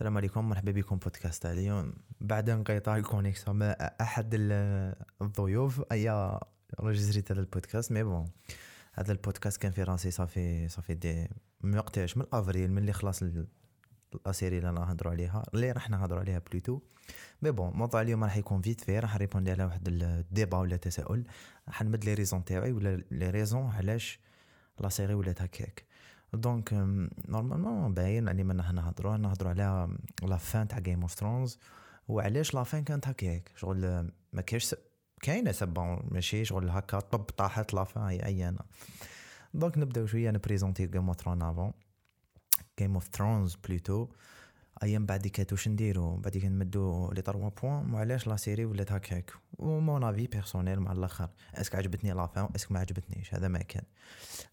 السلام عليكم مرحبا بكم بودكاست تاع اليوم. بعد انقطاع الكونيكسيون مع أحد ال- الضيوف أي رجزريت هذا البودكاست مي بون هذا البودكاست كان في راسي صافي صافي دي ما وقتاش من أفريل من اللي خلاص ال- الاسيري اللي نهضروا عليها اللي راح نهضروا عليها بلوتو مي بون موضوع اليوم راح يكون فيت في راح نريبوندي على واحد الديبا ولا تساؤل راح نمد لي ريزون تاعي ولا لي ريزون علاش لا سيري ولات هكاك. donc normalement باين اللي منا نهضروا نهضروا على la fin تاع Game of Thrones وعلاش la fin كانت هكاك شغل ما كاينش كاينة c'est pas ماشي شغل هكا طب طاحت la fin هي عيانه donc نبداو شوية ن présenti Game of Thrones avant Game of Thrones plutôt أيام بعد كات واش نديرو بعد كي نمدو les trois points وعلاش la série ولات هكاك؟ و mon avis personnel مع الآخر. est-ce que عجبتني la fin est-ce que ما عجبتنيش هذا ما كان.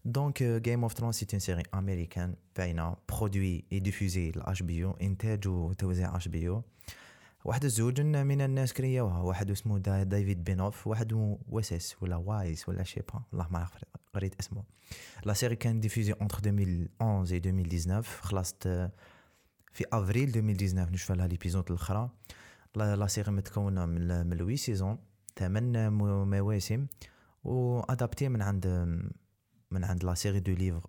donc Game of Thrones c'est une série américaine باينه produite et diffusée l'HBO انتاج وتوزيع HBO واحد الزوج من الناس cré يوها واحد اسمه دا ديفيد بينوف واحد ويسس ولا وايس ولا je sais pas والله ما عرف قريت اسمه. la série كان diffusée entre 2011 و 2019 خلصت في أفريل 2019 نشوف لها l'épisode الأخرى. la série متكونه من من huit saisons. ثمان مو- مواسم. و adaptée من عند من عند la série de livres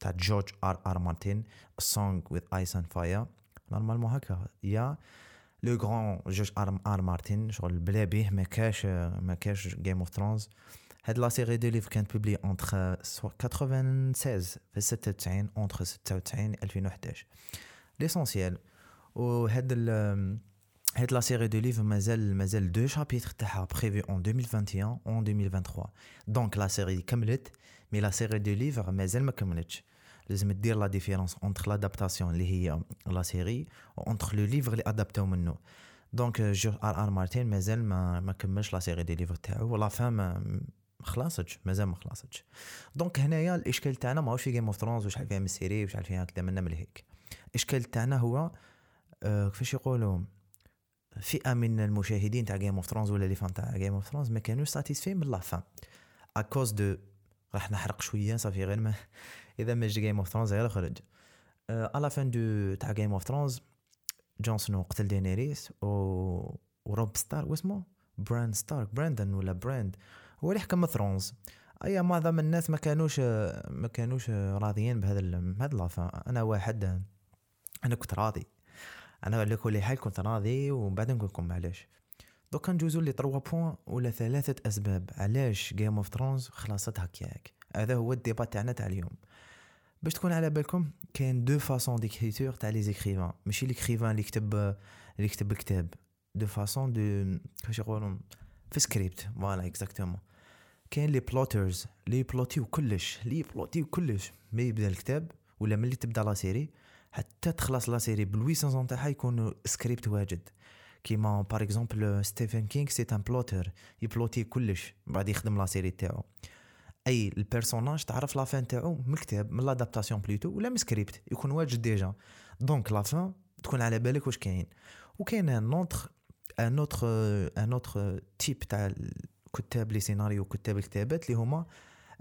تاع جورج آر آر مارتن Song of Ice and Fire normalement هكا. يا le grand جورج آر آر مارتن شغل بلا بيه ما كاش ما كاش Game of Thrones هاد la série de livres كانت publiée entre 96 في 96 entre 96 2011 l'essentiel وهاد ال هاد la série de livres مازال مازال deux chapitres تاعها prévus en 2021 en 2023 donc la série كملت mais la série de livres مازال ما كملتش لازم دير la différence entre l'adaptation اللي هي la série entre le livre اللي adapt او منه donc جور ار ار مارتين مازال ما ما كملش la série des livres تاعو و la fin ما خلاصتش مازال ما خلاصتش donc هنايا الاشكال تاعنا ماهوش في Game of Thrones وشحال فيها من ال série وشحال فيها كذا منا من هيك الاشكال تاعنا هو آه كيفاش يقولوا فئة من المشاهدين تاع Game of Thrones ولا les fans تاع Game of Thrones ما كانوش satisfaits من la fin à cause de راح نحرق شوية صافي غير ما إذا ما جا Game of Thrones غير خرج. على fin de تاع Game of Thrones جون سنو قتل دينيريس و وروب ستار واسمه براند ستارك براندن ولا براند هو اللي حكم Thrones أي معظم الناس ما كانوش ما كانوش راضيين بهذا بهذا la fin أنا واحد. أنا كنت راضي. أنا على كل حال كنت راضي وبعدين نقول لكم علاش دوكا ندوزو les trois points ولا ثلاثة أسباب. علاش Game of Thrones خلاصت هكاك؟ هذا هو ال débat تاعنا تاع اليوم. باش تكون على بالكم كاين deux façons d'écriture تاع les écrivains. ماشي l'écrivain اللي كتب اللي كتب كتاب deux façons de كيفاش يقولوا في script voilà exactement كاين les plotters لي بلوتيو كلش. لي بلوتيو كلش. ملي يبدا الكتاب ولا ملي تبدا la série حتى تخلص la série. plus les saisons تاعها يكون سكريبت واجد. كيما par exemple Stephen King c'est un plotter يبلوتي كلش. بعد يخدم la série تاعو. أي ال personnage تعرف la fin تاعو من الكتاب من l'adaptation plutôt ولا من سكريبت يكون واجد déjà donc la fin تكون على بالك واش كاين. وكاين un autre un autre un autre type تاع كتاب les scénarios كتاب الكتابات اللي هما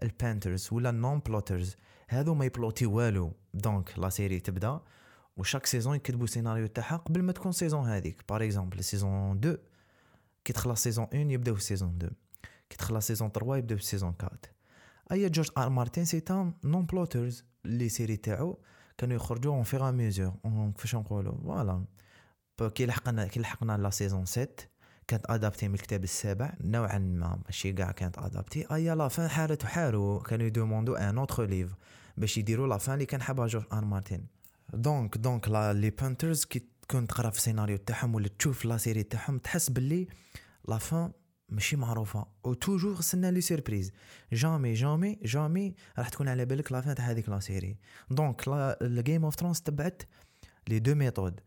ال pantsers ولا ال non plotters هذو ما يبلوتي والو. donc la série تبدا و chaque saison يكتبوا سيناريو تاعها قبل ما تكون saison هذيك par exemple saison 2 كي تخلص saison 1 يبداو saison 2 كي تخلص saison 3 يبداو saison 4 et George R. Martin c'est un non plotters les séries تاعو كانوا يخرجوا au fur et à mesure كيفاش نقولوا voilà كي لحقنا كي لحقنا la saison 7 كانت adaptée من الكتاب السابع نوعا ما ماشي كاع كانت adaptée ايا la fin حارت وحاروا كانوا يدوموندو un autre livre باش يديروا la fin اللي كان حابها George R. Martin. donc donc la les pantsers كي تكون تقرا في السيناريو تاعهم ولا تشوف la série تاعهم تحس باللي la fin ماشي معروفة. و toujours ça a les surprises jamais jamais jamais راح تكون على بالك la fin تاع هذيك la série donc la ال Game of Thrones تبعت les deux méthodes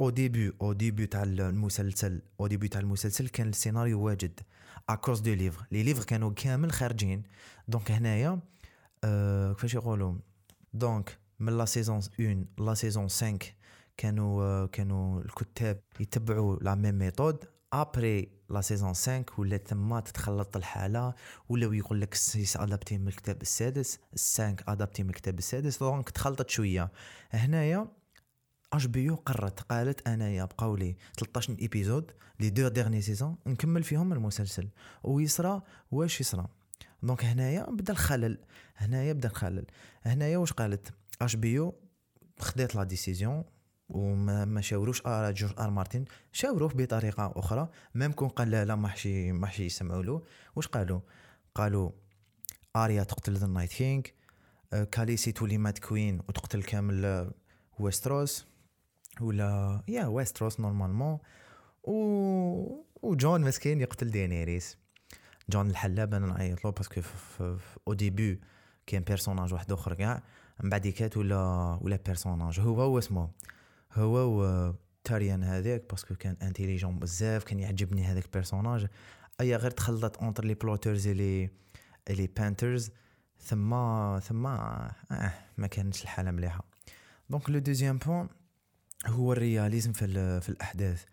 au début au début تاع المسلسل au début تاع المسلسل كان السيناريو واجد à cause de livres les livres كانوا كامل خارجين. donc هنايا آه كيفاش يقولوا؟ donc من la saison 1 la saison 5 كانوا آه كانوا الكتاب يتبعوا la même méthode après la saison 5 ولا تما تتخلط الحالة ولاو يقول لك ال six adaptée من الكتاب السادس ال cinq adaptée من الكتاب السادس donc تخلطت شوية. هنايا HBO قررت قالت انايا بقاو لي 13 épisodes les deux dernières saisons نكمل فيهم المسلسل. ويصرى واش يصرى donc هنايا بدا الخلل هنايا بدا الخلل. هنايا واش قالت؟ HBO خدات la décision وما ما شاوروش ار George R. Martin شاوروه بطريقة أخرى. même quand قال لا لا ما حشي ما حشي يسمعوا له واش قالوا؟ قالوا Arya تقتل the Night King Khaleesi تولي mad queen وتقتل كامل Westeros. ولا يا Westeros normalement و وJon مسكين يقتل Daenerys Jon الحلاب أنا نعيط له parce que au début كان personnage واحد اخر كاع من بعد كات ولا ولا personnage هو هو اسمه هو و Tyrion هذاك parce que كان intelligent بزاف كان يعجبني هذاك personnage et غير تخلط entre les plotters les les pantsers ثم ثم آه ما كانتش الحاله مليحه donc le deuxième point هو ال réalisme في, في الأحداث.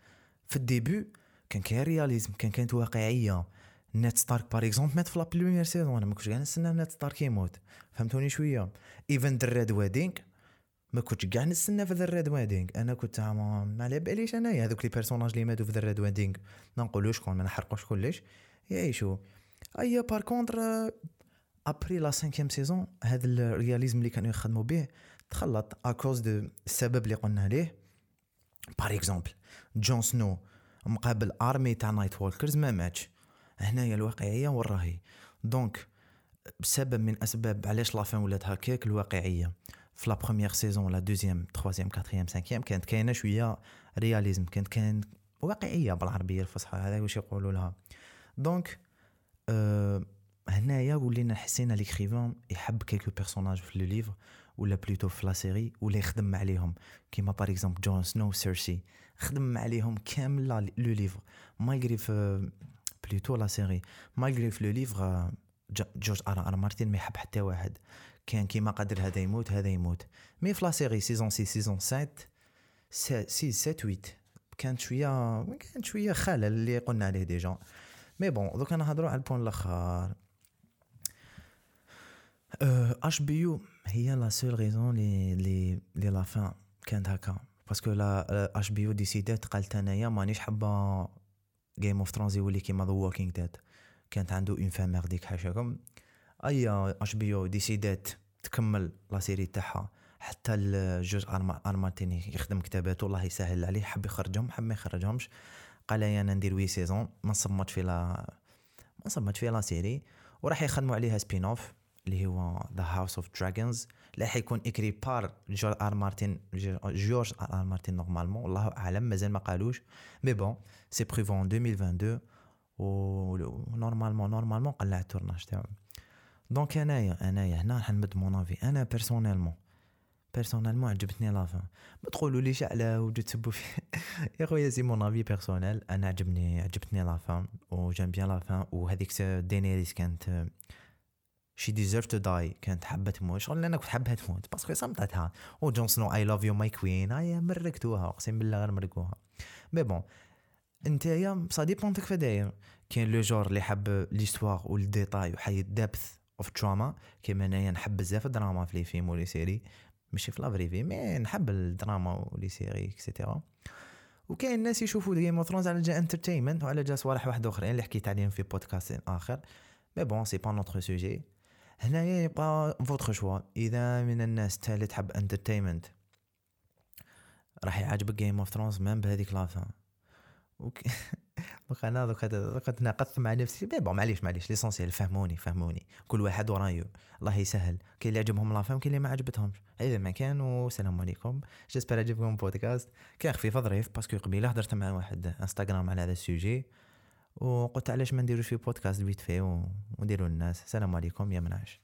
في ال début كان كاين réalisme كان كانت واقعية. Ned Stark par exemple مات في la première saison أنا ما كنتش كاع نستنى Ned Stark يموت. فهمتوني شوية؟ even the Red Wedding ما كنتش كاع نستنى في the Red Wedding. أنا كنت ما, ما على باليش انايا هذوك les personnages اللي ماتوا في the Red Wedding. ما نقولوش شكون ما نحرقوش كلش. يعيشوا. et par contre après la cinquième saison هذا ال réalisme اللي كانوا يخدموا به تخلط à cause de السبب اللي قلنا عليه. par exemple Jon Snow مقابل armée تاع night walkers ما ماتش هنايا الواقعيه وراهي donc بسبب من اسباب علاش la fin ولات هكاك الواقعيه في la première saison la deuxième troisième quatrième cinquième كانت كاينة شوية réalisme كانت كاين واقعيه بالعربيه الفصحى هذا واش يقولوا لها donc هنايا ولينا حسينا l'écrivain يحب quelques personnages في le livre ولا plutôt في la série ولا يخدم عليهم. كيما par exemple Jon Snow Cersei خدم عليهم كامل le livre. malgré في plutôt la série malgré في le livre George R. R. Martin ما يحب حتى واحد. كان كيما قادر هذا يموت هذا يموت. mais في la série saison 6 saison 7 6 7 8 كانت شوية كانت شوية خلل اللي قلنا عليه déjà mais bon donc نهضروا على ال point الأخر. HBO هي la seule raison les les les la fin كانت هكا parce que la HBO ديسيدات قالت انايا مانيش حابه Game of Thrones يولي كيما The Walking Dead كانت عنده une fin merdique حاشاكم et HBO ديسيدات تكمل la série تاعها حتى ال George R. Martin يخدم كتاباته الله يسهل عليه حب يخرجهم حب ما يخرجهمش قال أنا ندير huit saisons ما نصمتش في la ما نصمتش في la série وراح يخدموا عليها spin-off اللي هو The House of Dragons اللي حيكون écrit par George R. Martin George R. R. Martin normalement والله أعلم مازال ما قالوش. mais bon c'est pour vingt 2022 و normalement normalement قلع ال tournage تاعو. donc أنايا أنايا هنا راح نمد mon avis أنا personnellement personnellement عجبتني la fin ما تقولوا ليش على وجود تسبوا في يا خويا c'est mon avis personnel أنا عجبني عجبتني la fin و j'aime bien la fin وهذيك Daenerys كانت she deserve to die كانت حابه تموت شغل أنا كنت حابها تموت parce que صمتتها و جون سنو I love you my queen هاي مركتوها أقسم بالله غير مركوها mais bon انتيا ça dépend كيف داير. كاين le genre اللي حب l'histoire و les détails وحي ال depth of drama كيما انايا نحب بزاف الدراما في les films و les séries. ماشي في la vraie vie mais نحب الدراما و les séries et cetera وكاين الناس يشوفوا Game of Thrones على جال entertainment وعلى جال صوالح واحد أخرين اللي حكيت عليهم في بودكاست آخر. mais bon c'est pas notre sujet هنايا يبقى votre choix إذا من الناس اللي تحب entertainment راح يعجبك Game of Thrones même بهذيك OK donc أنا دوك تناقضت مع نفسي. mais bon معليش معليش l'essentiel فهموني فهموني. كل واحد ورايو. الله يسهل. كاين اللي عجبهم la fin وكاين اللي ما عجبتهمش. هذا ما كان والسلام عليكم. j'espère عجبكم بودكاست كان خفيف ظريف parce que قبيلة هضرت مع واحد انستغرام على هذا ال sujet. وقلت علاش ما نديروش في بودكاست فيت في ونديروا الناس السلام عليكم يا منعش.